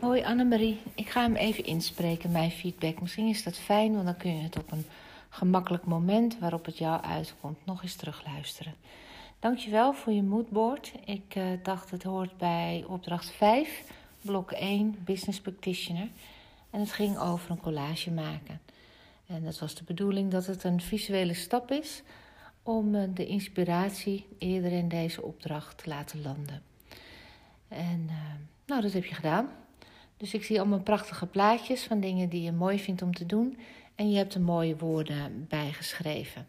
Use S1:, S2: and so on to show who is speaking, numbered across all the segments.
S1: Hoi Annemarie, ik ga hem even inspreken, mijn feedback. Misschien is dat fijn, want dan kun je het op een gemakkelijk moment waarop het jou uitkomt nog eens terugluisteren. Dankjewel voor je moodboard. Ik uh, dacht het hoort bij opdracht 5, blok 1, Business Practitioner. En het ging over een collage maken. En het was de bedoeling dat het een visuele stap is om uh, de inspiratie eerder in deze opdracht te laten landen. En uh, nou, dat heb je gedaan. Dus ik zie allemaal prachtige plaatjes van dingen die je mooi vindt om te doen. En je hebt er mooie woorden bij geschreven.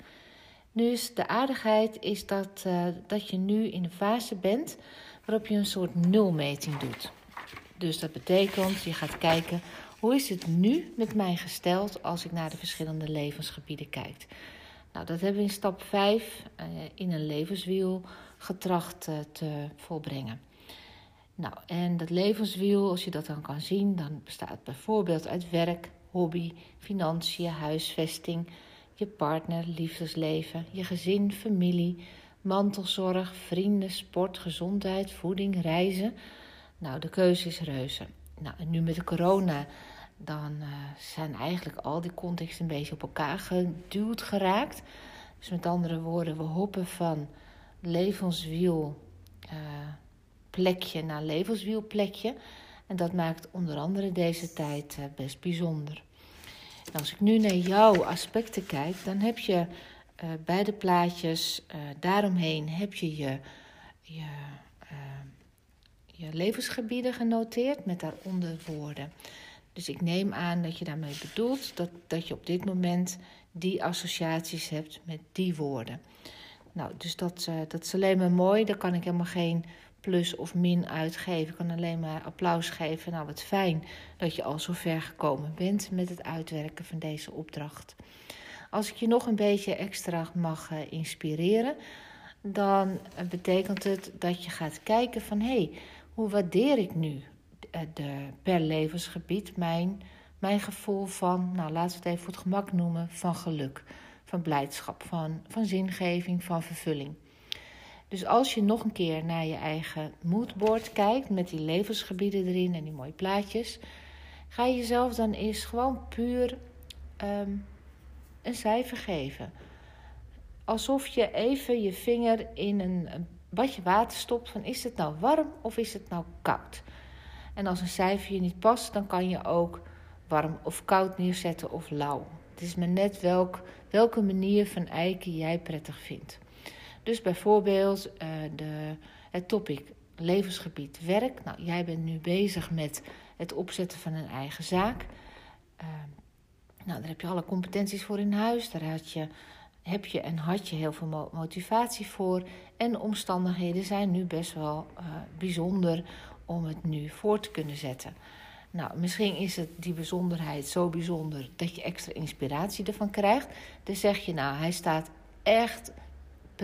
S1: Dus de aardigheid is dat, uh, dat je nu in een fase bent waarop je een soort nulmeting doet. Dus dat betekent, je gaat kijken, hoe is het nu met mij gesteld als ik naar de verschillende levensgebieden kijk. Nou, dat hebben we in stap 5 uh, in een levenswiel getracht uh, te volbrengen. Nou, en dat levenswiel, als je dat dan kan zien, dan bestaat bijvoorbeeld uit werk, hobby, financiën, huisvesting, je partner, liefdesleven, je gezin, familie, mantelzorg, vrienden, sport, gezondheid, voeding, reizen. Nou, de keuze is reuze. Nou, en nu met de corona, dan uh, zijn eigenlijk al die contexten een beetje op elkaar geduwd geraakt. Dus met andere woorden, we hoppen van levenswiel. Uh, plekje naar levenswielplekje. En dat maakt onder andere deze tijd uh, best bijzonder. Nou, als ik nu naar jouw aspecten kijk, dan heb je uh, bij de plaatjes uh, daaromheen heb je je, je, je levensgebieden genoteerd met daaronder woorden. Dus ik neem aan dat je daarmee bedoelt dat, dat je op dit moment die associaties hebt met die woorden. Nou, dus dat, dat is alleen maar mooi. Daar kan ik helemaal geen plus of min uitgeven. Ik kan alleen maar applaus geven. Nou, wat fijn dat je al zo ver gekomen bent met het uitwerken van deze opdracht. Als ik je nog een beetje extra mag uh, inspireren, dan betekent het dat je gaat kijken van hé, hey, hoe waardeer ik nu de, per levensgebied mijn, mijn gevoel van, nou laten we het even voor het gemak noemen, van geluk, van blijdschap, van, van zingeving, van vervulling. Dus als je nog een keer naar je eigen moodboard kijkt met die levensgebieden erin en die mooie plaatjes, ga je jezelf dan eens gewoon puur um, een cijfer geven. Alsof je even je vinger in een, een badje water stopt van is het nou warm of is het nou koud? En als een cijfer je niet past, dan kan je ook warm of koud neerzetten of lauw. Het is maar net welk, welke manier van eiken jij prettig vindt. Dus bijvoorbeeld uh, de, het topic levensgebied werk. Nou, jij bent nu bezig met het opzetten van een eigen zaak. Uh, nou, daar heb je alle competenties voor in huis. Daar had je, heb je en had je heel veel motivatie voor. En de omstandigheden zijn nu best wel uh, bijzonder om het nu voor te kunnen zetten. Nou, misschien is het die bijzonderheid zo bijzonder dat je extra inspiratie ervan krijgt. Dan zeg je, nou, hij staat echt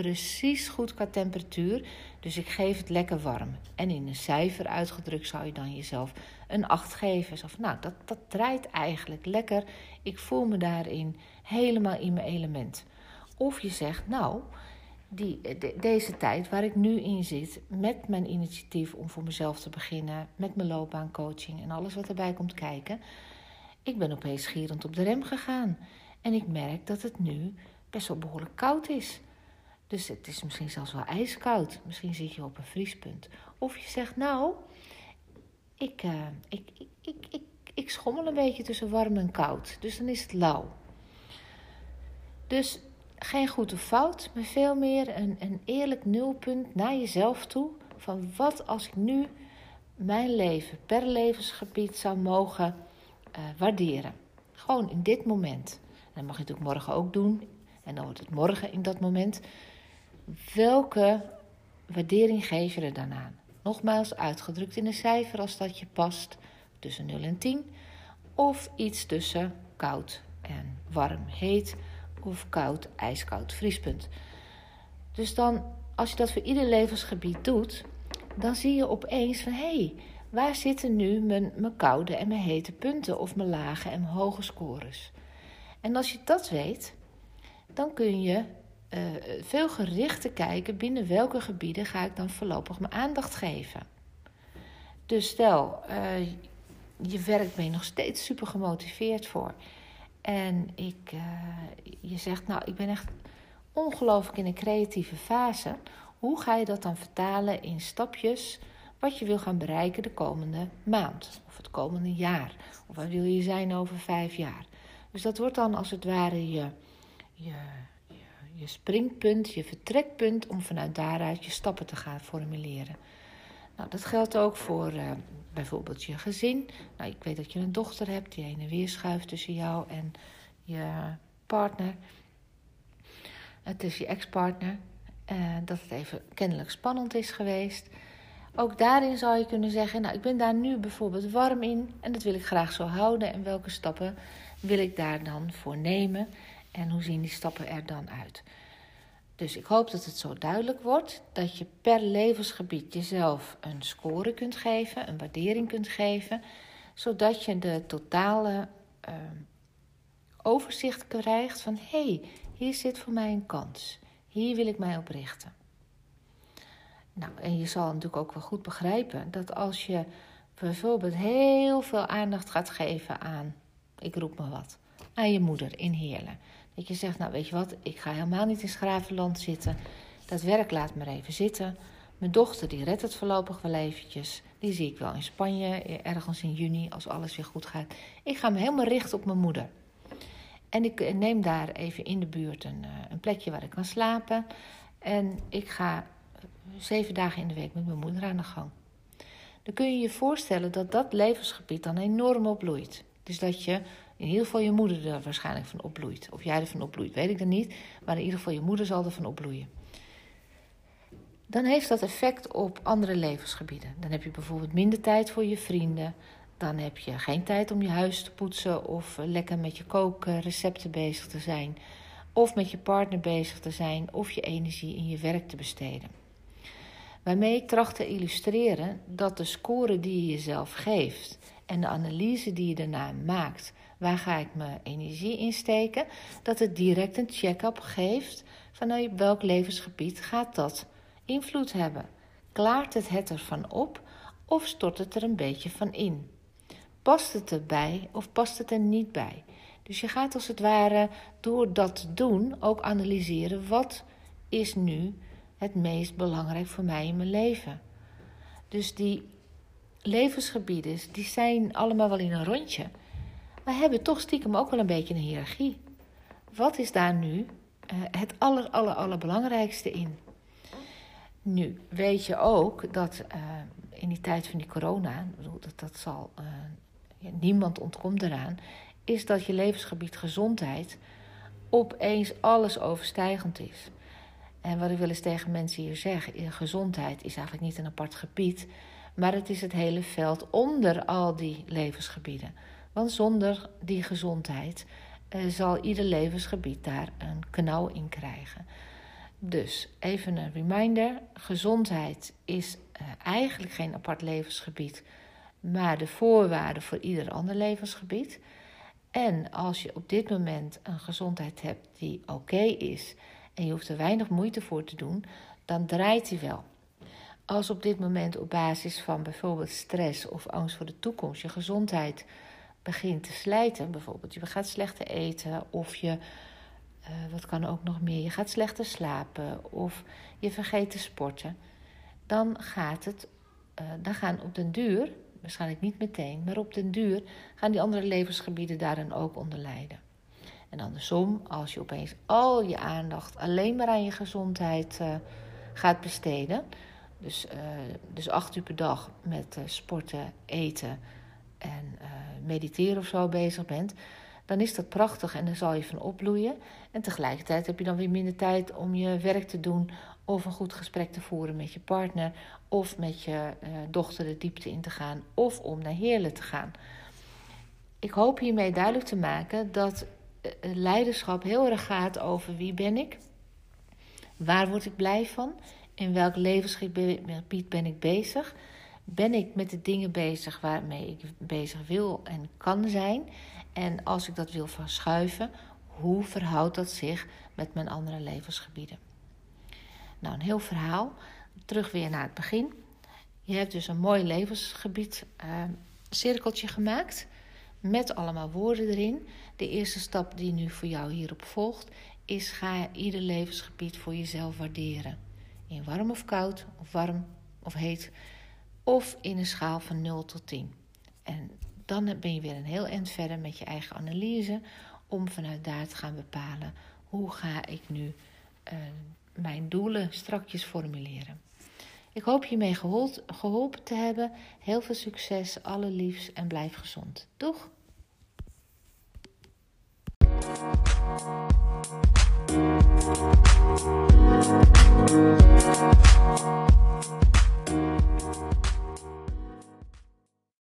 S1: precies goed qua temperatuur. Dus ik geef het lekker warm. En in een cijfer uitgedrukt zou je dan jezelf een 8 geven. Zo nou, dat, dat draait eigenlijk lekker. Ik voel me daarin helemaal in mijn element. Of je zegt, nou, die, de, deze tijd waar ik nu in zit, met mijn initiatief om voor mezelf te beginnen, met mijn loopbaancoaching en alles wat erbij komt kijken. Ik ben opeens gierend op de rem gegaan. En ik merk dat het nu best wel behoorlijk koud is. Dus het is misschien zelfs wel ijskoud. Misschien zit je op een vriespunt. Of je zegt, nou, ik, uh, ik, ik, ik, ik, ik schommel een beetje tussen warm en koud. Dus dan is het lauw. Dus geen goed of fout, maar veel meer een, een eerlijk nulpunt naar jezelf toe. Van wat als ik nu mijn leven per levensgebied zou mogen uh, waarderen. Gewoon in dit moment. En dat mag je natuurlijk morgen ook doen. En dan wordt het morgen in dat moment. Welke waardering geef je er dan aan? Nogmaals uitgedrukt in een cijfer als dat je past tussen 0 en 10. Of iets tussen koud en warm, heet of koud, ijskoud, vriespunt. Dus dan, als je dat voor ieder levensgebied doet, dan zie je opeens van hé, hey, waar zitten nu mijn, mijn koude en mijn hete punten of mijn lage en mijn hoge scores? En als je dat weet, dan kun je uh, veel gerichter kijken binnen welke gebieden ga ik dan voorlopig mijn aandacht geven. Dus stel, uh, je werk ben je nog steeds super gemotiveerd voor. En ik, je zegt, nou, ik ben echt ongelooflijk in een creatieve fase. Hoe ga je dat dan vertalen in stapjes wat je wil gaan bereiken de komende maand of het komende jaar? Of waar wil je zijn over vijf jaar? Dus dat wordt dan als het ware je, je, je, springpunt, je vertrekpunt om vanuit daaruit je stappen te gaan formuleren. Nou, dat geldt ook voor uh, bijvoorbeeld je gezin. Nou, ik weet dat je een dochter hebt die heen en weer schuift tussen jou en je partner. Het is je ex-partner. Uh, dat het even kennelijk spannend is geweest. Ook daarin zou je kunnen zeggen: Nou, ik ben daar nu bijvoorbeeld warm in en dat wil ik graag zo houden. En welke stappen wil ik daar dan voor nemen? En hoe zien die stappen er dan uit? Dus ik hoop dat het zo duidelijk wordt dat je per levensgebied jezelf een score kunt geven, een waardering kunt geven, zodat je de totale uh, overzicht krijgt van hé, hey, hier zit voor mij een kans. Hier wil ik mij op richten. Nou, en je zal natuurlijk ook wel goed begrijpen dat als je bijvoorbeeld heel veel aandacht gaat geven aan, ik roep maar wat, aan je moeder in Heerlen. Dat je zegt, nou weet je wat, ik ga helemaal niet in Schravenland zitten. Dat werk laat maar even zitten. Mijn dochter die redt het voorlopig wel eventjes. Die zie ik wel in Spanje, ergens in juni, als alles weer goed gaat. Ik ga me helemaal richten op mijn moeder. En ik neem daar even in de buurt een, eh, een plekje waar ik kan slapen. En ik ga zeven dagen in de week met mijn moeder aan de gang. Dan kun je je voorstellen dat dat levensgebied dan enorm opbloeit. Dus dat je in ieder geval je moeder er waarschijnlijk van opbloeit. Of jij ervan opbloeit, weet ik dan niet. Maar in ieder geval je moeder zal ervan opbloeien. Dan heeft dat effect op andere levensgebieden. Dan heb je bijvoorbeeld minder tijd voor je vrienden. Dan heb je geen tijd om je huis te poetsen of lekker met je kookrecepten bezig te zijn. Of met je partner bezig te zijn of je energie in je werk te besteden. Waarmee ik tracht te illustreren dat de score die je jezelf geeft en de analyse die je daarna maakt, waar ga ik mijn energie in steken, dat het direct een check-up geeft van nou, welk levensgebied gaat dat invloed hebben. Klaart het het ervan op of stort het er een beetje van in? Past het erbij of past het er niet bij? Dus je gaat als het ware door dat doen ook analyseren wat is nu het meest belangrijk voor mij in mijn leven. Dus die levensgebieden, die zijn allemaal wel in een rondje. Maar hebben toch stiekem ook wel een beetje een hiërarchie. Wat is daar nu uh, het aller, aller, allerbelangrijkste in? Nu weet je ook dat uh, in die tijd van die corona, dat, dat zal, ja, niemand ontkomt eraan, is dat je levensgebied gezondheid opeens alles overstijgend is. En wat ik wil eens tegen mensen hier zeg, gezondheid is eigenlijk niet een apart gebied, maar het is het hele veld onder al die levensgebieden. Want zonder die gezondheid eh, zal ieder levensgebied daar een knauw in krijgen. Dus even een reminder: gezondheid is uh, eigenlijk geen apart levensgebied, maar de voorwaarde voor ieder ander levensgebied. En als je op dit moment een gezondheid hebt die oké is en je hoeft er weinig moeite voor te doen, dan draait hij wel. Als op dit moment op basis van bijvoorbeeld stress of angst voor de toekomst je gezondheid begint te slijten, bijvoorbeeld je gaat slechter eten of je, uh, wat kan ook nog meer, je gaat slechter slapen of je vergeet te sporten, dan gaat het, uh, dan gaan op den duur, waarschijnlijk niet meteen, maar op den duur gaan die andere levensgebieden daarin ook onder lijden. En andersom, als je opeens al je aandacht alleen maar aan je gezondheid uh, gaat besteden, dus, dus acht uur per dag met sporten, eten en mediteren of zo bezig bent, dan is dat prachtig en dan zal je van opbloeien. En tegelijkertijd heb je dan weer minder tijd om je werk te doen of een goed gesprek te voeren met je partner of met je dochter de diepte in te gaan of om naar Heerlen te gaan. Ik hoop hiermee duidelijk te maken dat eh, leiderschap heel erg gaat over wie ben ik, waar word ik blij van, in welk levensgebied ben ik bezig. Ben ik met de dingen bezig waarmee ik bezig wil en kan zijn? En als ik dat wil verschuiven, hoe verhoudt dat zich met mijn andere levensgebieden? Nou, een heel verhaal. Terug weer naar het begin. Je hebt dus een mooi levensgebied uh, cirkeltje gemaakt met allemaal woorden erin. De eerste stap die nu voor jou hierop volgt is ga ieder levensgebied voor jezelf waarderen. In warm of koud, of warm of heet, of in een schaal van 0 tot 10. En dan ben je weer een heel eind verder met je eigen analyse om vanuit daar te gaan bepalen hoe ga ik nu eh, mijn doelen strakjes formuleren. Ik hoop hiermee geholpen, geholpen te hebben. Heel veel succes, alle liefs en blijf gezond. Doeg!